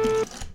Thank you.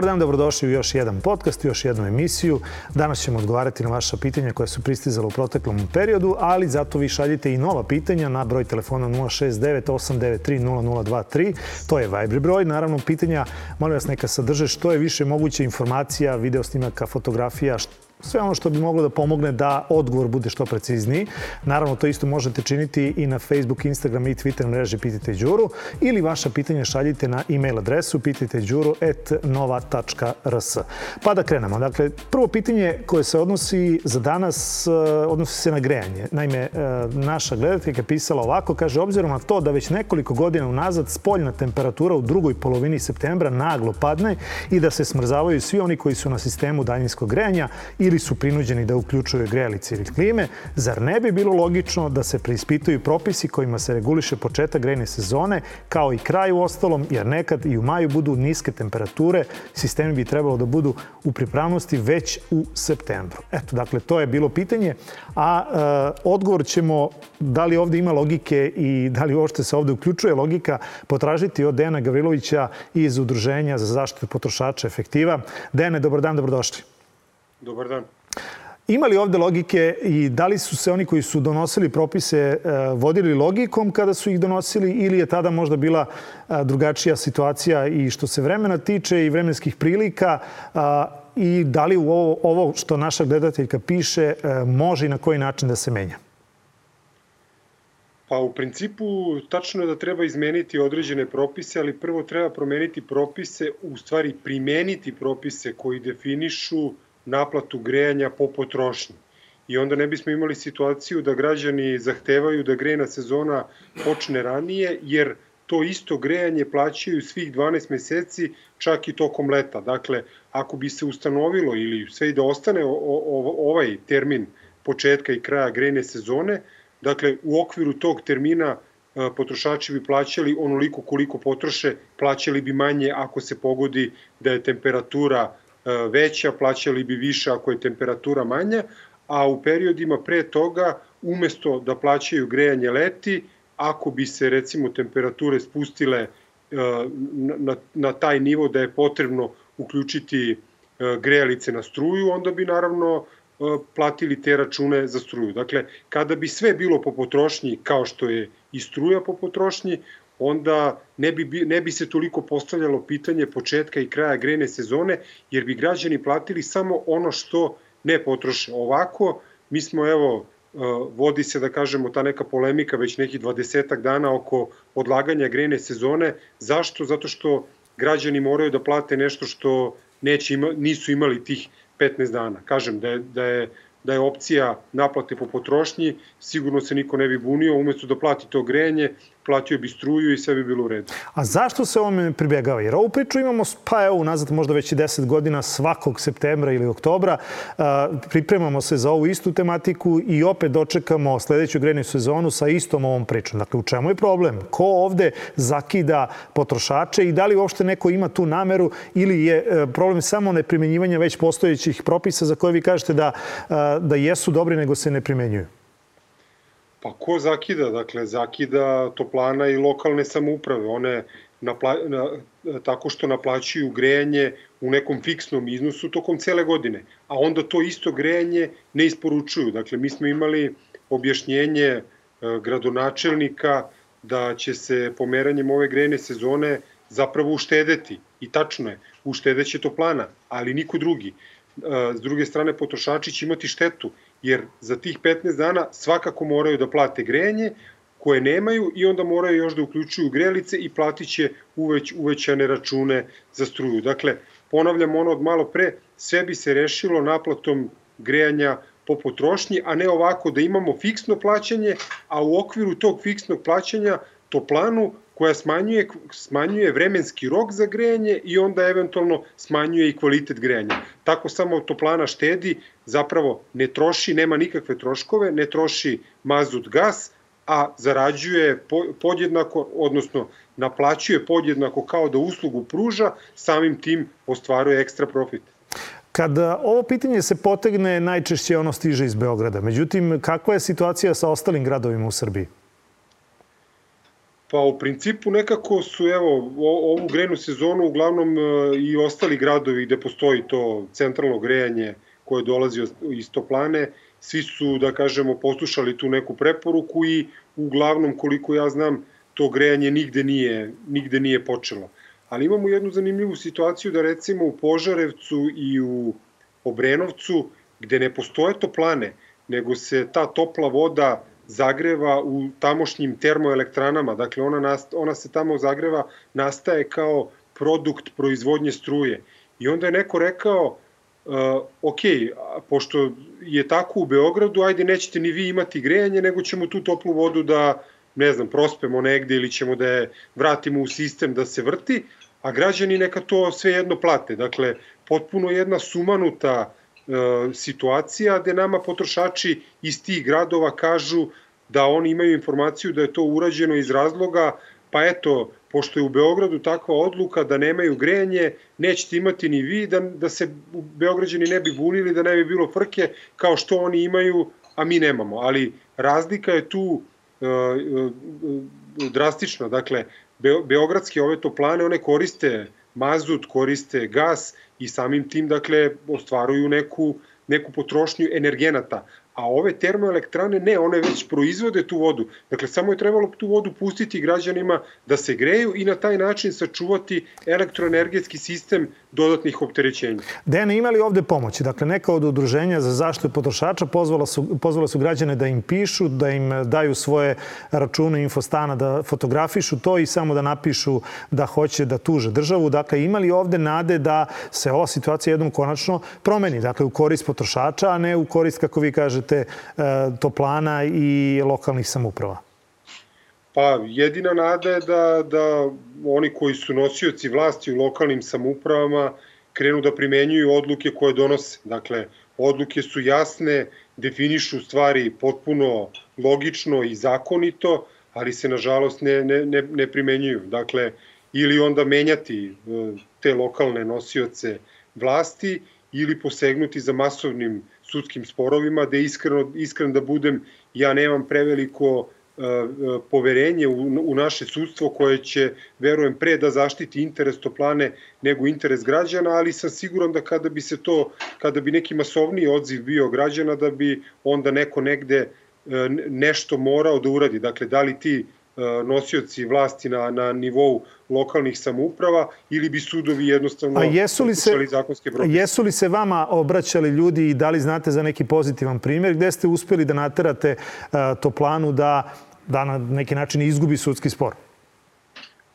Dobar dan, dobrodošli u još jedan podcast, još jednu emisiju. Danas ćemo odgovarati na vaša pitanja koja su pristizala u proteklom periodu, ali zato vi šaljite i nova pitanja na broj telefona 069 893 0023. To je Viber broj. Naravno, pitanja, molim vas, neka sadrže što je više moguće informacija, video snimaka, fotografija, sve ono što bi moglo da pomogne da odgovor bude što precizniji. Naravno, to isto možete činiti i na Facebook, Instagram i Twitter mreži Pitajte Đuru ili vaša pitanja šaljite na e-mail adresu pitajteđuru.nova.rs. Pa da krenemo. Dakle, prvo pitanje koje se odnosi za danas eh, odnosi se na grejanje. Naime, eh, naša gledateljka pisala ovako, kaže, obzirom na to da već nekoliko godina unazad spoljna temperatura u drugoj polovini septembra naglo padne i da se smrzavaju svi oni koji su na sistemu daljinskog grejanja i ili su prinuđeni da uključuju grejalice ili klime, zar ne bi bilo logično da se preispituju propisi kojima se reguliše početak grejne sezone, kao i kraj u ostalom, jer nekad i u maju budu niske temperature, sistemi bi trebalo da budu u pripravnosti već u septembru. Eto, dakle, to je bilo pitanje, a e, odgovor ćemo da li ovde ima logike i da li uopšte se ovde uključuje logika potražiti od Dena Gavrilovića iz Udruženja za zaštitu potrošača efektiva. Dene, dobar dan, dobrodošli. Dobar dan. Ima li ovde logike i da li su se oni koji su donosili propise e, vodili logikom kada su ih donosili ili je tada možda bila e, drugačija situacija i što se vremena tiče i vremenskih prilika i da li u ovo, ovo što naša gledateljka piše e, može i na koji način da se menja? Pa u principu tačno je da treba izmeniti određene propise, ali prvo treba promeniti propise, u stvari primeniti propise koji definišu uh, naplatu grejanja po potrošnji. I onda ne bismo imali situaciju da građani zahtevaju da grejna sezona počne ranije, jer to isto grejanje plaćaju svih 12 meseci, čak i tokom leta. Dakle, ako bi se ustanovilo ili sve i da ostane ovaj termin početka i kraja grejne sezone, dakle, u okviru tog termina potrošači bi plaćali onoliko koliko potroše, plaćali bi manje ako se pogodi da je temperatura E, veća, plaćali bi više ako je temperatura manja, a u periodima pre toga, umesto da plaćaju grejanje leti, ako bi se recimo temperature spustile e, na, na taj nivo da je potrebno uključiti e, grejalice na struju, onda bi naravno platili te račune za struju. Dakle, kada bi sve bilo po potrošnji kao što je i struja po potrošnji, onda ne bi, ne bi se toliko postavljalo pitanje početka i kraja grejne sezone, jer bi građani platili samo ono što ne potroše. Ovako, mi smo evo, e, vodi se da kažemo ta neka polemika već nekih 20 dana oko odlaganja grejne sezone. Zašto? Zato što građani moraju da plate nešto što neće ima, nisu imali tih 15 dana. Kažem da je, da je da je opcija naplate po potrošnji, sigurno se niko ne bi bunio, umesto da plati to grejanje, platio bi struju i sve bi bilo u redu. A zašto se ovome pribjegava? Jer ovu priču imamo, pa evo, nazad možda već i 10 godina svakog septembra ili oktobra. Pripremamo se za ovu istu tematiku i opet dočekamo sledeću grejnu sezonu sa istom ovom pričom. Dakle, u čemu je problem? Ko ovde zakida potrošače i da li uopšte neko ima tu nameru ili je e, problem samo neprimenjivanja već postojećih propisa za koje vi kažete da, da jesu dobri nego se ne primenjuju? Pa ko zakida? Dakle, zakida toplana i lokalne samouprave. One napla, na, tako što naplaćuju grejanje u nekom fiksnom iznosu tokom cele godine, a onda to isto grejanje ne isporučuju. Dakle, mi smo imali objašnjenje e, gradonačelnika da će se pomeranjem ove grejne sezone zapravo uštedeti. I tačno je, uštedeće toplana, ali niko drugi. E, s druge strane, potrošači će imati štetu, jer za tih 15 dana svakako moraju da plate grejanje, koje nemaju i onda moraju još da uključuju grelice i platit će uveć, uvećane račune za struju. Dakle, ponavljam ono od malo pre, sve bi se rešilo naplatom grejanja po potrošnji, a ne ovako da imamo fiksno plaćanje, a u okviru tog fiksnog plaćanja toplanu koja smanjuje, smanjuje vremenski rok za grejanje i onda eventualno smanjuje i kvalitet grejanja. Tako samo toplana štedi, zapravo ne troši, nema nikakve troškove, ne troši mazut gas, a zarađuje podjednako, odnosno naplaćuje podjednako kao da uslugu pruža, samim tim ostvaruje ekstra profit. Kada ovo pitanje se potegne, najčešće ono stiže iz Beograda. Međutim, kakva je situacija sa ostalim gradovima u Srbiji? Pa u principu nekako su evo ovu grejnu sezonu uglavnom e, i ostali gradovi gde postoji to centralno grejanje koje dolazi iz toplane, svi su da kažemo poslušali tu neku preporuku i uglavnom koliko ja znam to grejanje nigde nije nigde nije počelo. Ali imamo jednu zanimljivu situaciju da recimo u Požarevcu i u Obrenovcu gde ne postoje toplane, nego se ta topla voda zagreva u tamošnjim termoelektranama, dakle ona, nast, ona se tamo zagreva, nastaje kao produkt proizvodnje struje. I onda je neko rekao, uh, ok, pošto je tako u Beogradu, ajde nećete ni vi imati grejanje, nego ćemo tu toplu vodu da, ne znam, prospemo negde ili ćemo da je vratimo u sistem da se vrti, a građani neka to sve jedno plate. Dakle, potpuno jedna sumanuta E, situacija gde nama potrošači iz tih gradova kažu da oni imaju informaciju da je to urađeno iz razloga pa eto, pošto je u Beogradu takva odluka da nemaju grejanje, nećete imati ni vi, da, da se Beograđani ne bi bunili, da ne bi bilo frke kao što oni imaju, a mi nemamo. Ali razlika je tu uh, uh, drastična. Dakle, Be, beogradske ove toplane, one koriste mazut, koriste gas i samim tim dakle ostvaruju neku neku potrošnju energenata a ove termoelektrane ne, one već proizvode tu vodu. Dakle, samo je trebalo tu vodu pustiti građanima da se greju i na taj način sačuvati elektroenergetski sistem dodatnih opterećenja. Dene, imali ovde pomoći? Dakle, neka od udruženja za zaštitu potrošača pozvala su, pozvala su građane da im pišu, da im daju svoje račune infostana, da fotografišu to i samo da napišu da hoće da tuže državu. Dakle, imali ovde nade da se ova situacija jednom konačno promeni. Dakle, u korist potrošača, a ne u korist, kako vi kažete, kažete, e, toplana i lokalnih samuprava? Pa jedina nada je da, da oni koji su nosioci vlasti u lokalnim samupravama krenu da primenjuju odluke koje donose. Dakle, odluke su jasne, definišu stvari potpuno logično i zakonito, ali se nažalost ne, ne, ne, ne primenjuju. Dakle, ili onda menjati e, te lokalne nosioce vlasti ili posegnuti za masovnim sudskim sporovima, da iskreno, iskren da budem, ja nemam preveliko e, poverenje u, u naše sudstvo koje će, verujem, pre da zaštiti interes toplane nego interes građana, ali sam siguran da kada bi se to, kada bi neki masovniji odziv bio građana, da bi onda neko negde e, nešto morao da uradi. Dakle, da li ti nosioci vlasti na, na nivou lokalnih samouprava ili bi sudovi jednostavno A jesu li se, zakonske propise. Jesu li se vama obraćali ljudi i da li znate za neki pozitivan primjer gde ste uspeli da naterate uh, Toplanu da, da na neki način izgubi sudski spor?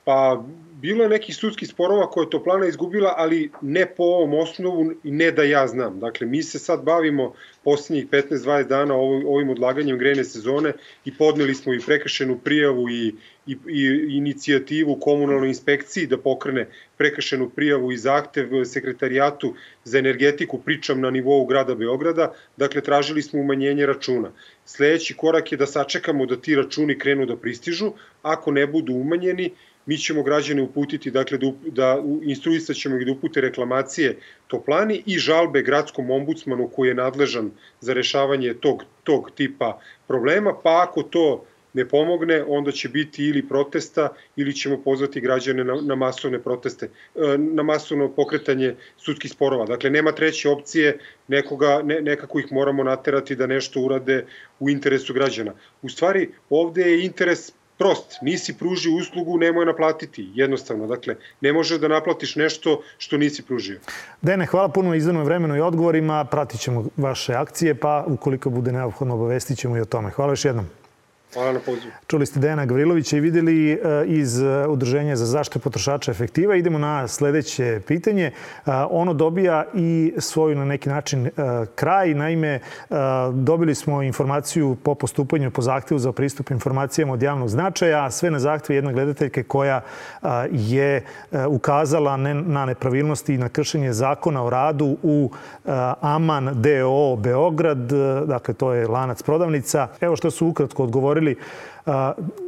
Pa bilo je nekih sudskih sporova koje je Toplana izgubila, ali ne po ovom osnovu i ne da ja znam. Dakle, mi se sad bavimo poslednjih 15-20 dana ovim odlaganjem grejne sezone i podneli smo i prekršenu prijavu i, i, i inicijativu komunalnoj inspekciji da pokrene prekršenu prijavu i zahtev sekretarijatu za energetiku, pričam na nivou grada Beograda, dakle tražili smo umanjenje računa. Sledeći korak je da sačekamo da ti računi krenu da pristižu, ako ne budu umanjeni, mi ćemo građane uputiti, dakle da, da instruisat ćemo ih da upute reklamacije toplani i žalbe gradskom ombudsmanu koji je nadležan za rešavanje tog, tog tipa problema, pa ako to ne pomogne, onda će biti ili protesta ili ćemo pozvati građane na, na masovne proteste, e, na masovno pokretanje sudskih sporova. Dakle, nema treće opcije, nekoga, ne, nekako ih moramo naterati da nešto urade u interesu građana. U stvari, ovde je interes prost, nisi pružio uslugu, nemoj naplatiti, jednostavno. Dakle, ne može da naplatiš nešto što nisi pružio. Dene, hvala puno na izdanom vremenu i odgovorima. Pratit ćemo vaše akcije, pa ukoliko bude neophodno obavestit ćemo i o tome. Hvala još jednom. Hvala na pozivu. Čuli ste Dejana Gavrilovića i videli e, iz e, Udruženja za zaštitu potrošača efektiva. Idemo na sledeće pitanje. E, ono dobija i svoju na neki način kraj. Naime, dobili smo informaciju po postupanju po zahtevu za pristup informacijama od javnog značaja, a sve na zahtev jedne gledateljke koja je ukazala na nepravilnosti i na kršenje zakona o radu u Aman DO Beograd. Dakle, to je lanac prodavnica. Evo što su ukratko odgovorili really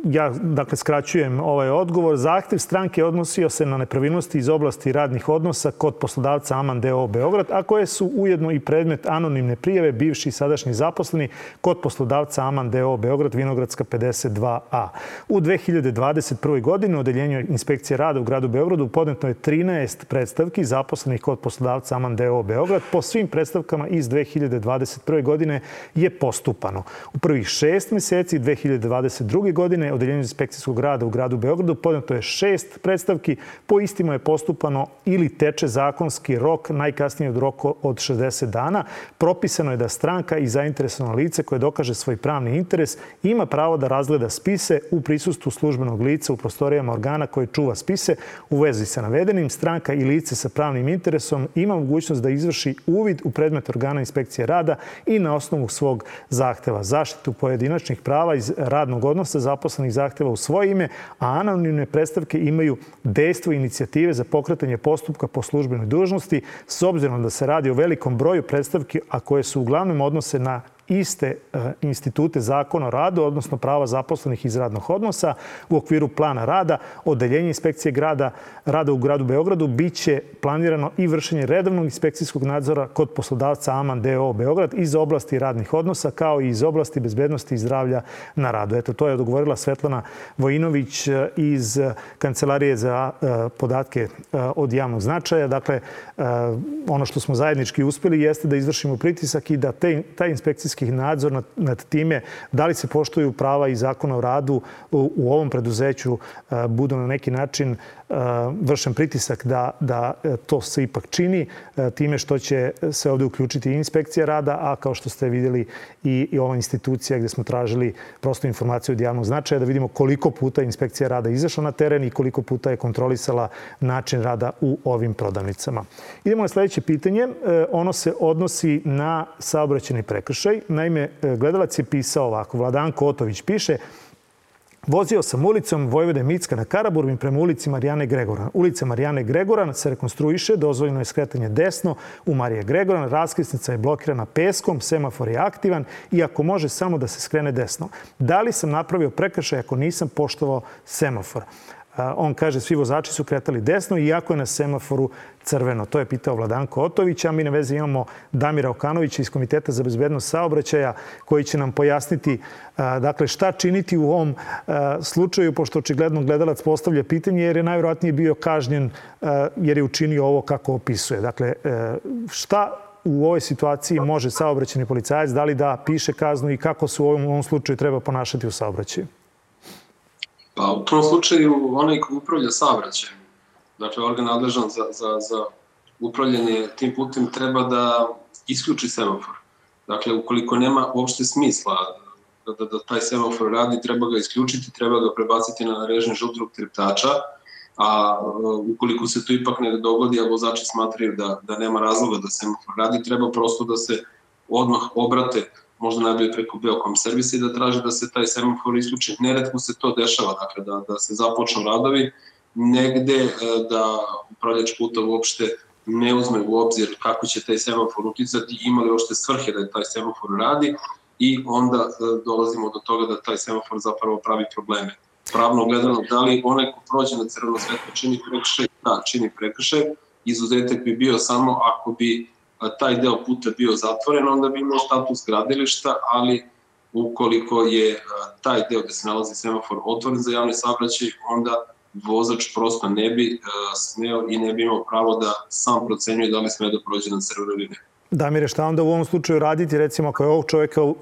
Ja, dakle, skraćujem ovaj odgovor. Zahtev stranke odnosio se na nepravilnosti iz oblasti radnih odnosa kod poslodavca Aman DO Beograd, a koje su ujedno i predmet anonimne prijeve bivši i sadašnji zaposleni kod poslodavca Aman DO Beograd, Vinogradska 52A. U 2021. godini u Odeljenju inspekcije rada u gradu Beogradu podneto je 13 predstavki zaposlenih kod poslodavca Aman DO Beograd. Po svim predstavkama iz 2021. godine je postupano. U prvih šest meseci 2022. godine Odeljenju inspekcijskog rada u gradu Beogradu podneto je šest predstavki. Po istima je postupano ili teče zakonski rok najkasnije od roka od 60 dana. Propisano je da stranka i zainteresovano lice koje dokaže svoj pravni interes ima pravo da razgleda spise u prisustvu službenog lica u prostorijama organa koje čuva spise. U vezi sa navedenim, stranka i lice sa pravnim interesom ima mogućnost da izvrši uvid u predmet organa inspekcije rada i na osnovu svog zahteva zaštitu pojedinačnih prava iz radnog odnosa zaposlenih zahteva u svoje ime, a anonimne predstavke imaju dejstvo inicijative za pokretanje postupka po službenoj dužnosti s obzirom da se radi o velikom broju predstavki, a koje su uglavnom odnose na iste e, institute zakona o radu, odnosno prava zaposlenih iz radnog odnosa u okviru plana rada, odeljenje inspekcije grada, rada u gradu Beogradu, biće planirano i vršenje redovnog inspekcijskog nadzora kod poslodavca Aman DO Beograd iz oblasti radnih odnosa kao i iz oblasti bezbednosti i zdravlja na radu. Eto, to je odgovorila Svetlana Vojinović e, iz Kancelarije za e, podatke od javnog značaja. Dakle, ono što smo zajednički uspeli jeste da izvršimo pritisak i da te, taj inspekcijski inspekcijski nadzor nad, nad time da li se poštuju prava i zakona o radu u, u ovom preduzeću budu na neki način vršen pritisak da, da e, to se ipak čini e, time što će se ovde uključiti inspekcija rada, a kao što ste videli i, i ova institucija gde smo tražili prosto informaciju od javnog značaja da vidimo koliko puta inspekcija rada izašla na teren i koliko puta je kontrolisala način rada u ovim prodavnicama. Idemo na sledeće pitanje. Ono se odnosi na saobraćeni prekršaj. Naime, gledalac je pisao ovako. Vladanko Otović piše Vozio sam ulicom Vojvode Micka na Karaburbin prema ulici Marijane Gregoran. Ulica Marijane Gregoran se rekonstruiše, dozvoljeno je skretanje desno u Marije Gregoran, raskrsnica je blokirana peskom, semafor je aktivan i ako može samo da se skrene desno. Da li sam napravio prekršaj ako nisam poštovao semafor? On kaže svi vozači su kretali desno iako je na semaforu crveno. To je pitao Vladanko Otović, a mi na vezi imamo Damira Okanovića iz Komiteta za bezbednost saobraćaja koji će nam pojasniti dakle, šta činiti u ovom slučaju, pošto očigledno gledalac postavlja pitanje jer je najvjerojatnije bio kažnjen jer je učinio ovo kako opisuje. Dakle, e, šta u ovoj situaciji može saobraćeni policajac, da li da piše kaznu i kako se u ovom, u ovom slučaju treba ponašati u saobraćaju? Pa u tom slučaju onaj ko upravlja saobraćajem, dakle organ nadležan za, za, za upravljanje tim putem treba da isključi semafor. Dakle, ukoliko nema uopšte smisla da, da, da taj semafor radi, treba ga isključiti, treba ga prebaciti na režim žutog treptača, a ukoliko se to ipak ne dogodi, a vozači smatraju da, da nema razloga da semafor radi, treba prosto da se odmah obrate možda najbolje preko Beokom servisa i da traže da se taj semafor isključi. Neretko se to dešava, dakle da, da se započnu radovi, negde e, da upravljač puta uopšte ne uzme u obzir kako će taj semafor uticati, ima li uopšte svrhe da taj semafor radi i onda e, dolazimo do toga da taj semafor zapravo pravi probleme. Pravno gledano, da li onaj ko prođe na crveno svetlo čini prekršaj? Da, čini prekršaj. Izuzetak bi bio samo ako bi taj deo puta bio zatvoren, onda bi imao status gradilišta, ali ukoliko je taj deo gde se nalazi semafor otvoren za javni saobraćaj, onda vozač prosto ne bi smeo i ne bi imao pravo da sam procenjuje da li sme da prođe na crveno ili ne. Damire, šta onda u ovom slučaju raditi? Recimo, ako je ovog čoveka uh,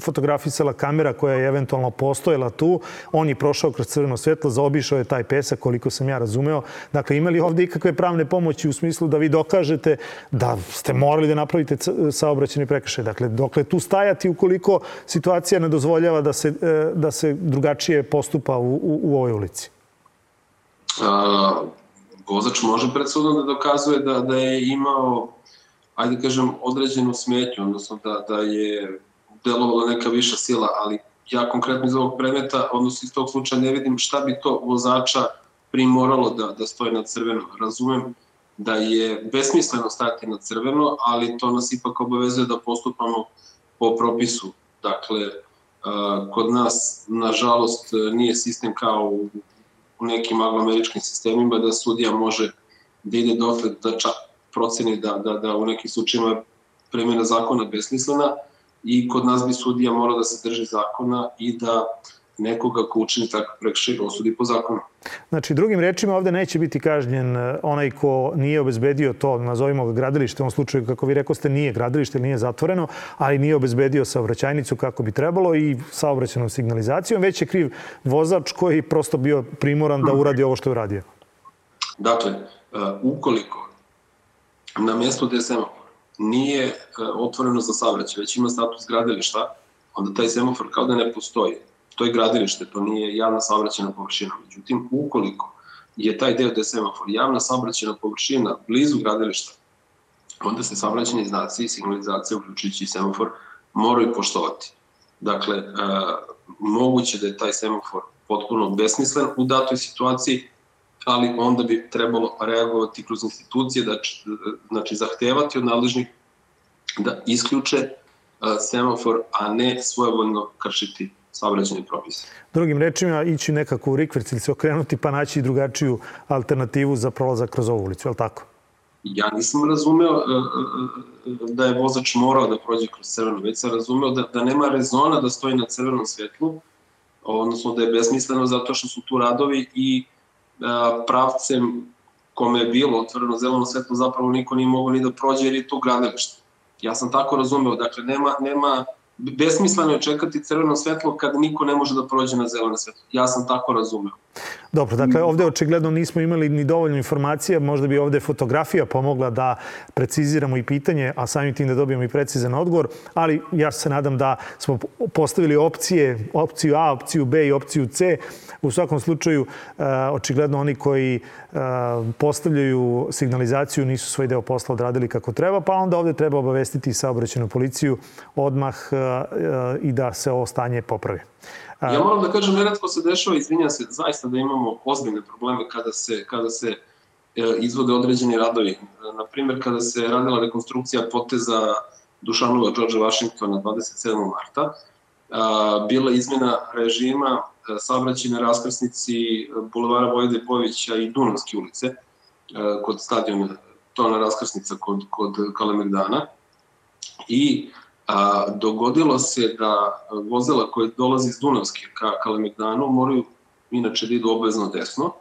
fotografisala kamera koja je eventualno postojala tu, on je prošao kroz crveno svetlo, zaobišao je taj pesak, koliko sam ja razumeo. Dakle, imali ovde ikakve pravne pomoći u smislu da vi dokažete da ste morali da napravite saobraćeni prekršaj? Dakle, dokle tu stajati ukoliko situacija ne dozvoljava da se, uh, da se drugačije postupa u, u, u ovoj ulici? A, vozač može pred sudom da dokazuje da, da je imao ajde kažem, određenu smetnju, odnosno da, da je delovala neka viša sila, ali ja konkretno iz ovog predmeta, odnosno iz tog slučaja ne vidim šta bi to vozača primoralo da, da stoje na crveno. Razumem da je besmisleno stajati na crveno, ali to nas ipak obavezuje da postupamo po propisu. Dakle, Kod nas, nažalost, nije sistem kao u nekim angloameričkim sistemima da sudija može da ide dotle da čak proceni da, da, da u nekim slučajima premjena zakona besmislena i kod nas bi sudija morao da se drži zakona i da nekoga ko učini takav prekšaj osudi po zakonu. Znači, drugim rečima, ovde neće biti kažnjen e, onaj ko nije obezbedio to, nazovimo ga gradilište, u ovom slučaju, kako vi rekao ste, nije gradilište, nije zatvoreno, ali nije obezbedio saobraćajnicu kako bi trebalo i saobraćenom signalizacijom, već je kriv vozač koji prosto bio primoran da uradi ovo što je uradio. Dakle, e, ukoliko na mjestu gde je semafor nije e, otvoreno za saobraćaj, već ima status gradilišta, onda taj semafor kao da ne postoji to je gradilište, to nije javna saobraćena površina. Međutim, ukoliko je taj deo gde semafor javna saobraćena površina blizu gradilišta, onda se saobraćeni znaci i signalizacija, uključujući semafor, moraju poštovati. Dakle, e, moguće da je taj semafor potpuno besmislen u datoj situaciji, ali onda bi trebalo reagovati kroz institucije, da, znači zahtevati od nadležnih da isključe e, semafor, a ne svojevoljno kršiti saobraćajni propis. Drugim rečima, ići nekako u rikverc ili se okrenuti pa naći drugačiju alternativu za prolazak kroz ovu ulicu, je li tako? Ja nisam razumeo e, e, da je vozač morao da prođe kroz crveno, već sam razumeo da, da nema rezona da stoji na crvenom svetlu, odnosno da je besmisleno zato što su tu radovi i pravcem kome je bilo otvoreno zeleno svetlo zapravo niko nije mogo ni da prođe jer je to gradilište. Ja sam tako razumeo, dakle nema, nema besmisleno je čekati crveno svetlo kad niko ne može da prođe na zeleno svetlo. Ja sam tako razumeo. Dobro, dakle ovde očigledno nismo imali ni dovoljno informacija, možda bi ovde fotografija pomogla da preciziramo i pitanje, a samim tim da dobijemo i precizan odgovor, ali ja se nadam da smo postavili opcije, opciju A, opciju B i opciju C. U svakom slučaju, e, očigledno oni koji postavljaju signalizaciju nisu svoj deo posla odradili kako treba, pa onda ovde treba obavestiti saobraćenu policiju odmah e, i da se ovo stanje popravi. Ja moram da kažem, neretko se dešava, izvinjam se, zaista da imamo ozbiljne probleme kada se, kada se e, izvode određeni radovi. Na primjer, kada se radila rekonstrukcija poteza Dušanova George Washingtona 27. marta, bila izmjena režima e, saobraćene raskrsnici Bulevara Vojde Povića i Dunavske ulice e, kod stadiona Tona raskrsnica kod, kod Kalemegdana. I A, dogodilo se da vozila koje dolazi iz Dunavske ka Kalemegdanu moraju inače da idu obavezno desno,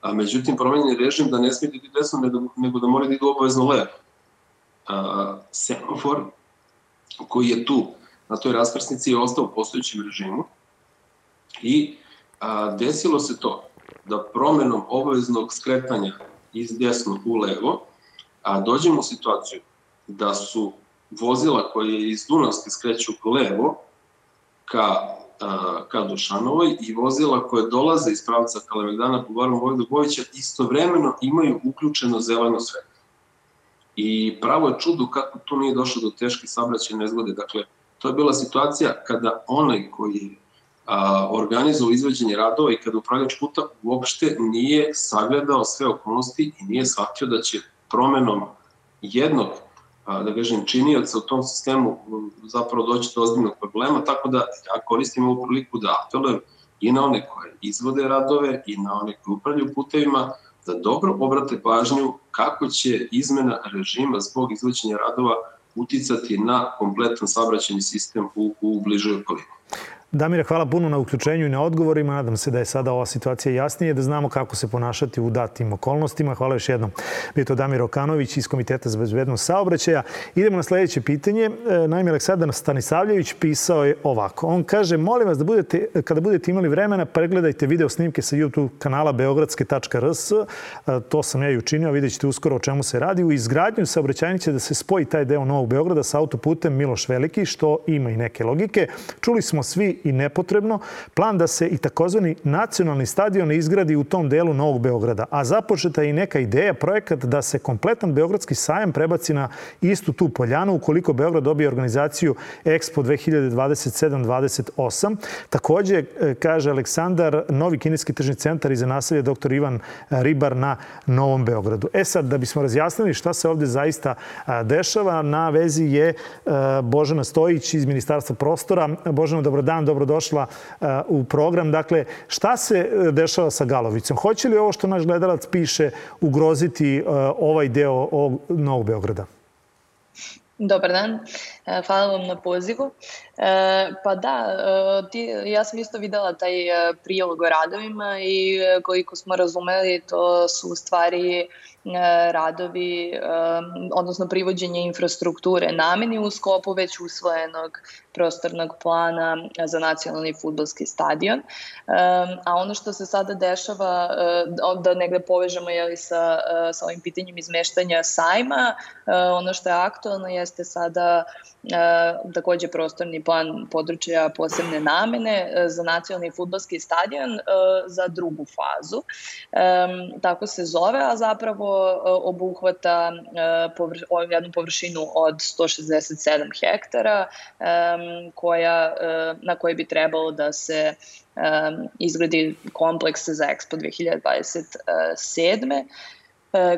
a međutim promenjen je režim da ne smije da idu desno, nego, nego da moraju da idu obavezno levo. A, semafor koji je tu na toj raskrsnici je ostao u postojećem režimu i a, desilo se to da promenom obaveznog skretanja iz desno u levo, a dođemo u situaciju da su vozila koje iz Dunavske skreću levo ka, a, ka Dušanovoj i vozila koje dolaze iz pravca Kalemegdana po Barom Vojdogovića istovremeno imaju uključeno zeleno svetlo. I pravo je čudo kako tu nije došlo do teške sabraćene nezgode. Dakle, to je bila situacija kada onaj koji a, organizovao izveđenje radova i kada upravljač puta uopšte nije sagledao sve okolnosti i nije shvatio da će promenom jednog da kažem, činioca u tom sistemu zapravo doći do ozbiljnog problema, tako da ja koristim ovu priliku da apelujem i na one koje izvode radove i na one koje upravljaju putevima, da dobro obrate pažnju kako će izmena režima zbog izvođenja radova uticati na kompletan saobraćajni sistem u, u bližoj okolini. Damire, hvala puno na uključenju i na odgovorima. Nadam se da je sada ova situacija jasnije, da znamo kako se ponašati u datim okolnostima. Hvala još jednom. Bio to Damir Okanović iz Komiteta za bezbednost saobraćaja. Idemo na sledeće pitanje. E, naime, Aleksandar Stanisavljević pisao je ovako. On kaže, molim vas da budete, kada budete imali vremena, pregledajte video snimke sa YouTube kanala beogradske.rs. E, to sam ja i učinio, vidjet ćete uskoro o čemu se radi. U izgradnju saobraćajnice da se spoji taj deo Novog Beograda sa autoputem Miloš Veliki, što ima i neke logike. Čuli smo svi i nepotrebno. Plan da se i takozvani nacionalni stadion izgradi u tom delu Novog Beograda. A započeta je i neka ideja, projekat da se kompletan Beogradski sajam prebaci na istu tu poljanu ukoliko Beograd dobije organizaciju Expo 2027-28. Takođe, e, kaže Aleksandar, novi kineski tržni centar iza naselja dr. Ivan Ribar na Novom Beogradu. E sad, da bismo razjasnili šta se ovde zaista dešava, na vezi je e, Božana Stojić iz Ministarstva prostora. Božana, dobrodan dobrodošla u program. Dakle, šta se dešava sa Galovicom? Hoće li ovo što naš gledalac piše ugroziti ovaj deo ovog Novog Beograda? Dobar dan, hvala vam na pozivu. Pa da, ti, ja sam isto videla taj prilog o radovima i koliko smo razumeli, to su u stvari E, radovi, e, odnosno privođenje infrastrukture nameni u skopu već usvojenog prostornog plana za nacionalni futbolski stadion. A ono što se sada dešava, e, da negde povežemo jeli, sa, sa ovim pitanjem izmeštanja sajma, ono što je aktualno jeste sada takođe prostorni plan područja posebne namene za nacionalni futbolski stadion za drugu fazu. Tako se zove, a zapravo E, obuhvata e, jednu površinu od 167 hektara koja, e, na kojoj bi trebalo da se izgradi kompleks za Expo 2027.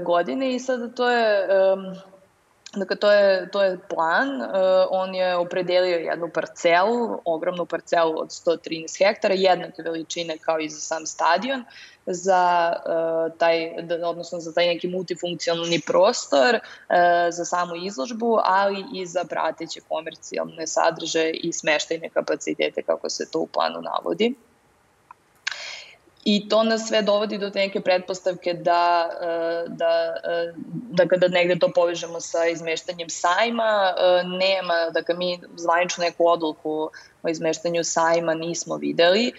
godine i sada to je Dakle, to je, to je plan. Uh, on je opredelio jednu parcelu, ogromnu parcelu od 113 hektara, jednake veličine kao i za sam stadion, za uh, taj, odnosno za taj neki multifunkcionalni prostor, uh, za samu izložbu, ali i za prateće komercijalne sadržaje i smeštajne kapacitete, kako se to u planu navodi. I to nas sve dovodi do te neke pretpostavke da, e, da, e, da kada negde to povežemo sa izmeštanjem sajma, e, nema, dakle mi zvanično neku odluku o izmeštanju sajma nismo videli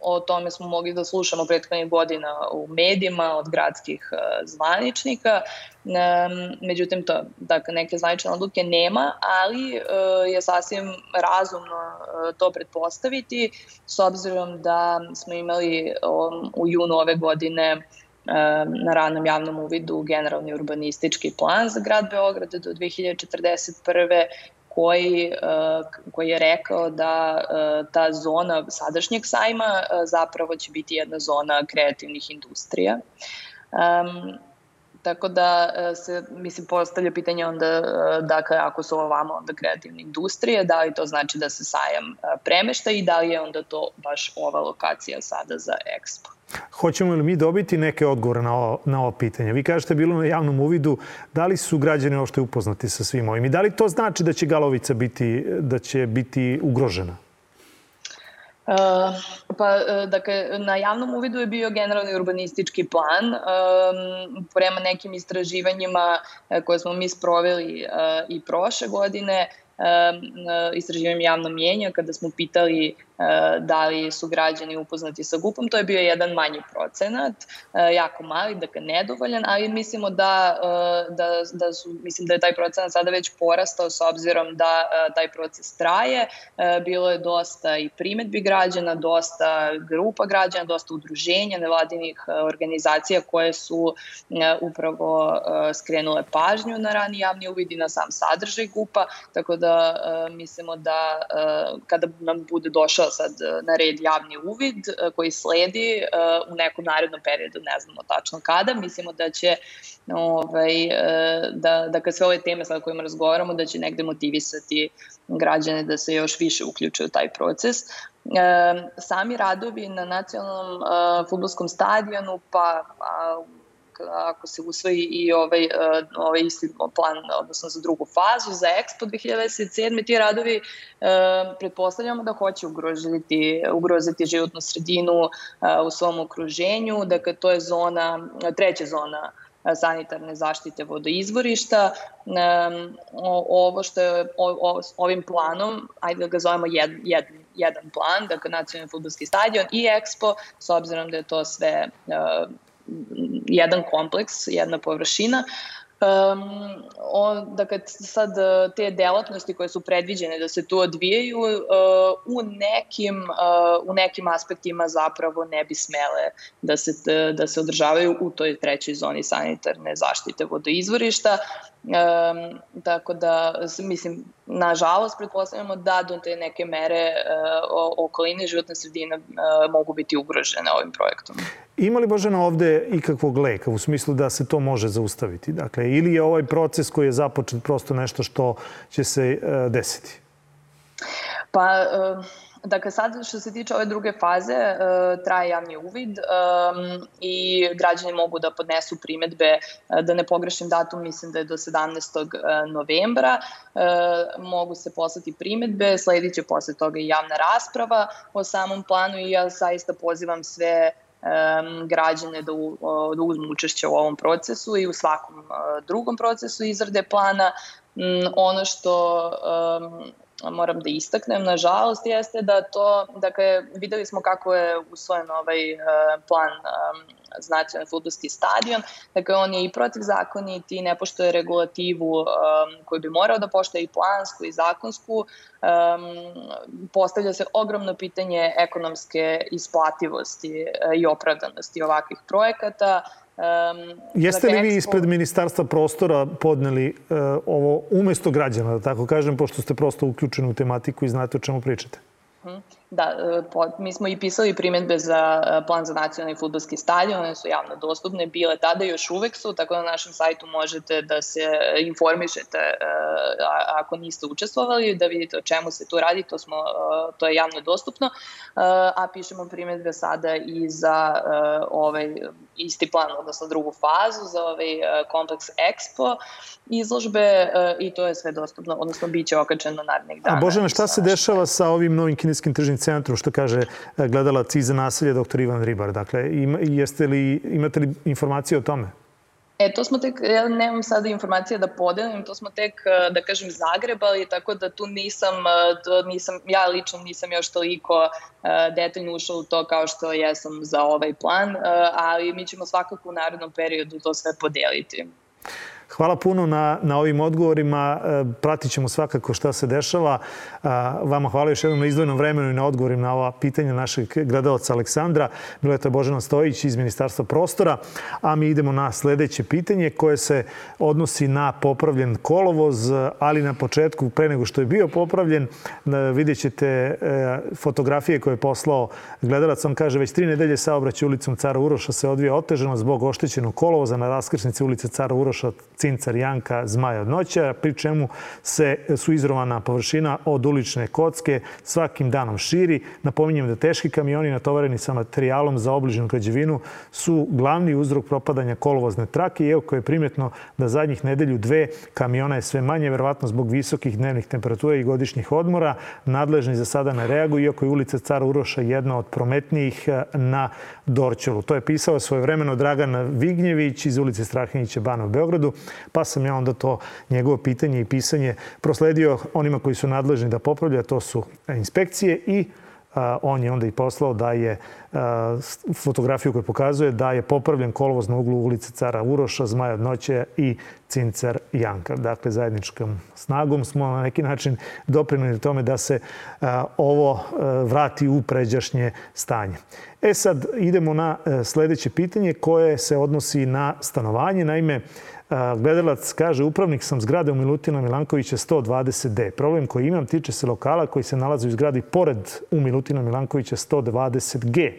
o tome smo mogli da slušamo prethodnih godina u medijima od gradskih uh, zvaničnika. Međutim, to, dakle, neke zvanične odluke nema, ali uh, je sasvim razumno uh, to pretpostaviti, s obzirom da smo imali u junu ove godine na radnom javnom uvidu generalni urbanistički plan za grad Beograda do 2041 koji, uh, koji je rekao da uh, ta zona sadašnjeg sajma uh, zapravo će biti jedna zona kreativnih industrija. Tako da se, mislim, postavlja pitanje onda, dakle, ako su ovamo onda kreativne industrije, da li to znači da se sajam premešta i da li je onda to baš ova lokacija sada za Expo? Hoćemo li mi dobiti neke odgovore na ovo, na ovo pitanje? Vi kažete bilo na javnom uvidu, da li su građani ošte upoznati sa svim ovim i da li to znači da će Galovica biti, da će biti ugrožena? Uh, pa, uh, dakle, na javnom uvidu je bio generalni urbanistički plan. Um, prema nekim istraživanjima uh, koje smo mi sproveli uh, i prošle godine, istraživanjem javnog mjenja kada smo pitali da li su građani upoznati sa GUP-om, to je bio jedan manji procenat, e, jako mali, dakle nedovoljan, ali mislimo da, e, da, da, su, mislim da je taj procenat sada već porastao s obzirom da taj proces traje. Bilo je dosta i primetbi građana, dosta grupa građana, dosta udruženja, nevladinih organizacija koje su upravo skrenule pažnju na rani javni uvid i na sam sadržaj GUP-a, tako da mislimo da kada nam bude došao sad e, na red javni uvid e, koji sledi e, u nekom narednom periodu, ne znamo tačno kada, mislimo da će ovaj, da, da kad sve ove teme sa kojima razgovaramo, da će negde motivisati građane da se još više uključuju u taj proces. sami radovi na nacionalnom futbolskom stadionu, pa ako se usvoji i ovaj, e, ovaj isti plan, odnosno za drugu fazu, za Expo 2027. Ti radovi e, pretpostavljamo da hoće ugroziti, ugroziti životnu sredinu e, u svom okruženju, dakle to je zona, treća zona sanitarne zaštite vodoizvorišta. Ovo što je ovim planom, ajde da ga zovemo jed, jed, jedan plan, dakle nacionalni futbolski stadion i Expo, s obzirom da je to sve jedan kompleks, jedna površina. Um, on, dakle, sad e, te delatnosti koje su predviđene da se tu odvijaju uh, u, nekim, uh, u nekim aspektima zapravo ne bi smele da se, da se održavaju u toj trećoj zoni sanitarne zaštite vodoizvorišta. Um, tako da, mislim, nažalost, pretpostavljamo da do te neke mere uh, okoline životne sredine uh, mogu biti ugrožene ovim projektom. Ima li Božena ovde ikakvog leka u smislu da se to može zaustaviti? Dakle, ili je ovaj proces koji je započet prosto nešto što će se uh, desiti? Pa, Dakle, sad što se tiče ove druge faze, uh, traje javni uvid i građani mogu da podnesu primetbe, da ne pogrešim datum, mislim da je do 17. novembra, mogu se poslati primetbe, sledit će posle toga i javna rasprava o samom planu i ja zaista pozivam sve građane da, u, da uzmu učešće u ovom procesu i u svakom uh, drugom procesu izrade plana. Um, ono što moram da istaknem, nažalost, jeste da to, dakle, videli smo kako je usvojen ovaj uh, plan um, za nacionalni futbolski stadion, dakle, on je i protivzakonit i ne poštoje regulativu um, koju bi morao da poštoje i plansku i zakonsku, um, postavlja se ogromno pitanje ekonomske isplativosti i opravdanosti ovakvih projekata, Um, Jeste li vi ispred Ministarstva prostora podneli uh, ovo umesto građana, da tako kažem, pošto ste prosto uključeni u tematiku i znate o čemu pričate? Mhm. Da, e, po, mi smo i pisali primetbe za e, plan za nacionalni futbolski stadion, one su javno dostupne, bile tada još uvek su, tako da na našem sajtu možete da se informišete ako niste učestvovali, da vidite o čemu se tu radi, to, smo, to je javno dostupno, a pišemo primetbe sada i za ovaj isti plan, odnosno drugu fazu, za ovaj kompleks Expo izložbe i to je sve dostupno, odnosno bit će okačeno narednih dana. A Božena, šta se dešava sa ovim novim kineskim tržnim centru, što kaže e, gledalac iza naselja dr. Ivan Ribar. Dakle, ima, jeste li, imate li informacije o tome? E, to smo tek, ja nemam sada informacije da podelim, to smo tek, e, da kažem, zagrebali, tako da tu nisam, e, nisam ja lično nisam još toliko detaljno ušao u to kao što jesam za ovaj plan, ali mi ćemo svakako u narednom periodu to sve podeliti. Hvala puno na, na ovim odgovorima. E, pratit ćemo svakako šta se dešava. Vama hvala još jednom na izdvojnom vremenu i na odgovorim na ova pitanja našeg gledalca Aleksandra. Bilo je to Božana Stojić iz Ministarstva prostora. A mi idemo na sledeće pitanje koje se odnosi na popravljen kolovoz, ali na početku, pre nego što je bio popravljen, e, vidjet ćete e, fotografije koje je poslao gledalac. On kaže, već tri nedelje saobraćaj ulicom Cara Uroša se odvija oteženo zbog oštećenog kolovoza na raskrsnici ulice Cara Uroša Cincar, Janka, Zmaja od noća, pri čemu se, su izrovana površina od ulične kocke svakim danom širi. Napominjem da teški kamioni natovareni sa materijalom za obliženu građevinu su glavni uzrok propadanja kolovozne trake, iako je primjetno da zadnjih nedelju dve kamiona je sve manje, verovatno zbog visokih dnevnih temperatura i godišnjih odmora. Nadležni za sada ne reaguju, iako je ulica Cara Uroša jedna od prometnijih eh, na Dorćolu. To je pisao svojevremeno Dragan Vignjević iz ulice Strahinjića Bana u Beogradu pa sam ja onda to njegovo pitanje i pisanje prosledio onima koji su nadležni da popravlja, to su inspekcije i a, on je onda i poslao da je a, fotografiju koju pokazuje da je popravljen kolovoz na uglu ulice Cara Uroša, Zmaja od noće i Cincar Janka. Dakle, zajedničkom snagom smo na neki način doprinuli tome da se ovo vrati u pređašnje stanje. E sad idemo na sledeće pitanje koje se odnosi na stanovanje. Naime, Gledalac kaže, upravnik sam zgrade u Milutina Milankovića 120D. Problem koji imam tiče se lokala koji se nalazi u zgradi pored u Milutina Milankovića 120G.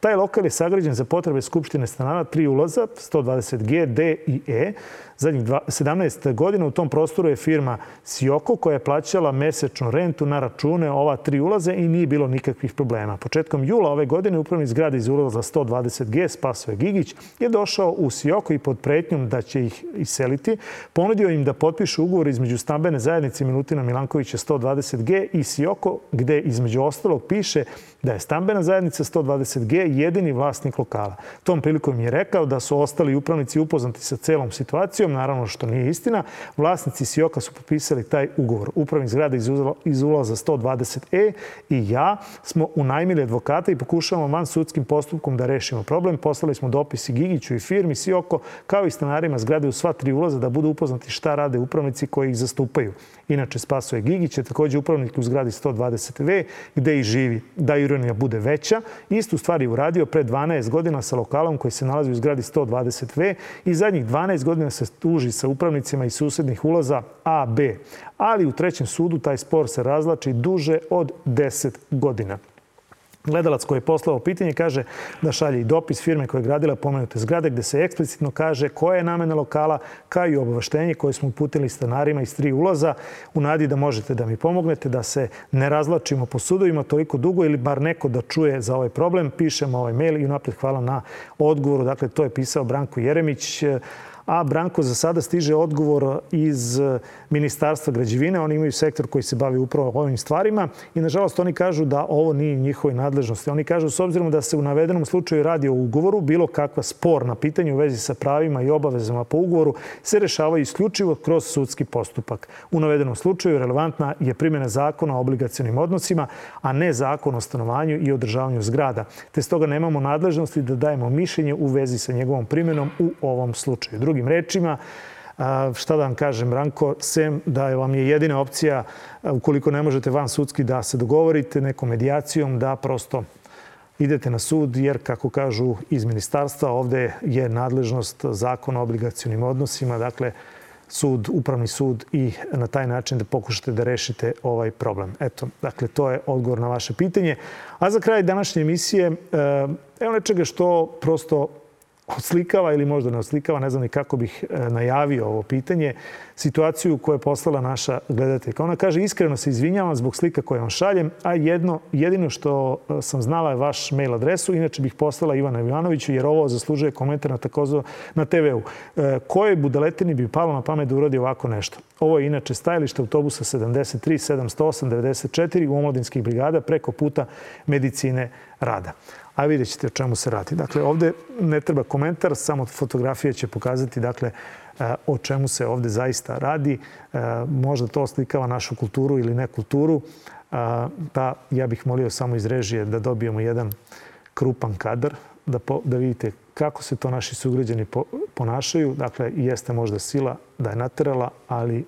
Taj lokal je sagrađen za potrebe Skupštine stanara, tri ulaza, 120G, D i E. Zadnjih 17 godina u tom prostoru je firma Sioko koja je plaćala mesečnu rentu na račune ova tri ulaze i nije bilo nikakvih problema. Početkom jula ove godine upravni zgrada iz ulaza 120G Spasoje Gigić je došao u Sioko i pod pretnjom da će ih iseliti, ponudio im da potpišu ugovor između stambene zajednice Milutina Milankovića 120G i Sioko, gde između ostalog piše da je stambena zajednica 120G jedini vlasnik lokala. Tom prilikom je rekao da su ostali upravnici upoznati sa celom situacijom, naravno što nije istina. Vlasnici Sioka su potpisali taj ugovor. Upravnik zgrada iz ulaza 120E i ja smo unajmili advokata i pokušavamo van sudskim postupkom da rešimo problem. Poslali smo dopisi Gigiću i firmi Sioko, kao i stanarima zgrade u sva tri ulaza da budu upoznati šta rade upravnici koji ih zastupaju. Inače, Spasoje Gigić je takođe upravnik u zgradi 120V gde i živi. Da ironija bude veća, istu stvar je uradio pre 12 godina sa lokalom koji se nalazi u zgradi 120V i zadnjih 12 godina se tuži sa upravnicima iz susednih ulaza A, B. Ali u trećem sudu taj spor se razlači duže od 10 godina. Gledalac koji je poslao pitanje kaže da šalje i dopis firme koja je gradila pomenute zgrade gde se eksplicitno kaže koja je namena lokala kao i obaveštenje koje smo uputili stanarima iz tri ulaza u nadi da možete da mi pomognete da se ne razlačimo po sudovima toliko dugo ili bar neko da čuje za ovaj problem. Pišemo ovaj mail i unapred hvala na odgovoru. Dakle, to je pisao Branko Jeremić a Branko za sada stiže odgovor iz Ministarstva građevine. Oni imaju sektor koji se bavi upravo ovim stvarima i nažalost oni kažu da ovo nije njihove nadležnosti. Oni kažu s obzirom da se u navedenom slučaju radi o ugovoru, bilo kakva spor na pitanju u vezi sa pravima i obavezama po ugovoru se rešava isključivo kroz sudski postupak. U navedenom slučaju relevantna je primjena zakona o obligacijonim odnosima, a ne zakon o stanovanju i održavanju zgrada. Te stoga nemamo nadležnosti da dajemo mišljenje u vezi sa njegovom primjenom u ovom slučaju. Drugim rečima, šta da vam kažem, Ranko, sem da vam je jedina opcija, ukoliko ne možete van sudski, da se dogovorite nekom medijacijom, da prosto idete na sud, jer, kako kažu iz ministarstva, ovde je nadležnost zakona o obligacijonim odnosima, dakle, sud, upravni sud i na taj način da pokušate da rešite ovaj problem. Eto, dakle, to je odgovor na vaše pitanje. A za kraj današnje emisije, evo nečega što prosto oslikava ili možda ne oslikava, ne znam ni kako bih e, najavio ovo pitanje, situaciju koju je poslala naša gledateljka. Ona kaže, iskreno se izvinjavam zbog slika koje vam šaljem, a jedno, jedino što e, sam znala je vaš mail adresu, inače bih poslala Ivana Ivanoviću, jer ovo zaslužuje komentar na, takozo, na TV-u. E, budaletini bi palo na pamet da uradi ovako nešto? Ovo je inače stajalište autobusa 73 708 94 u omladinskih brigada preko puta medicine rada a vidjet ćete o čemu se radi. Dakle, ovde ne treba komentar, samo fotografija će pokazati dakle, e, o čemu se ovde zaista radi. E, možda to oslikava našu kulturu ili ne kulturu, e, pa ja bih molio samo iz režije da dobijemo jedan krupan kadar, da, po, da vidite kako se to naši sugrađani po, ponašaju. Dakle, jeste možda sila da je naterala, ali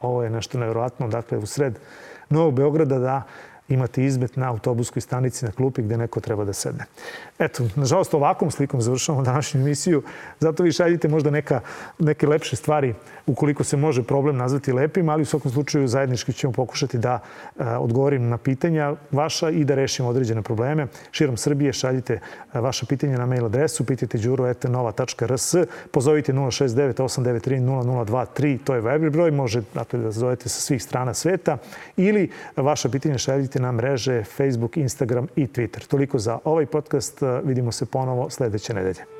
ovo je nešto nevjerojatno. Dakle, u sred Novog Beograda da imate izmet na autobuskoj stanici na klupi gde neko treba da sedne. Eto, nažalost, ovakvom slikom završavamo današnju emisiju. Zato vi šaljite možda neka, neke lepše stvari ukoliko se može problem nazvati lepim, ali u svakom slučaju zajednički ćemo pokušati da uh, odgovorim na pitanja vaša i da rešimo određene probleme. Širom Srbije šaljite uh, vaša pitanja na mail adresu pitajte đuro.nova.rs pozovite 069 893 0023 to je Viber broj, može dakle, da zovete sa svih strana sveta ili vaša pitanja šaljite na mreže Facebook, Instagram i Twitter. Toliko za ovaj podcast. Vidimo se ponovo sledeće nedelje.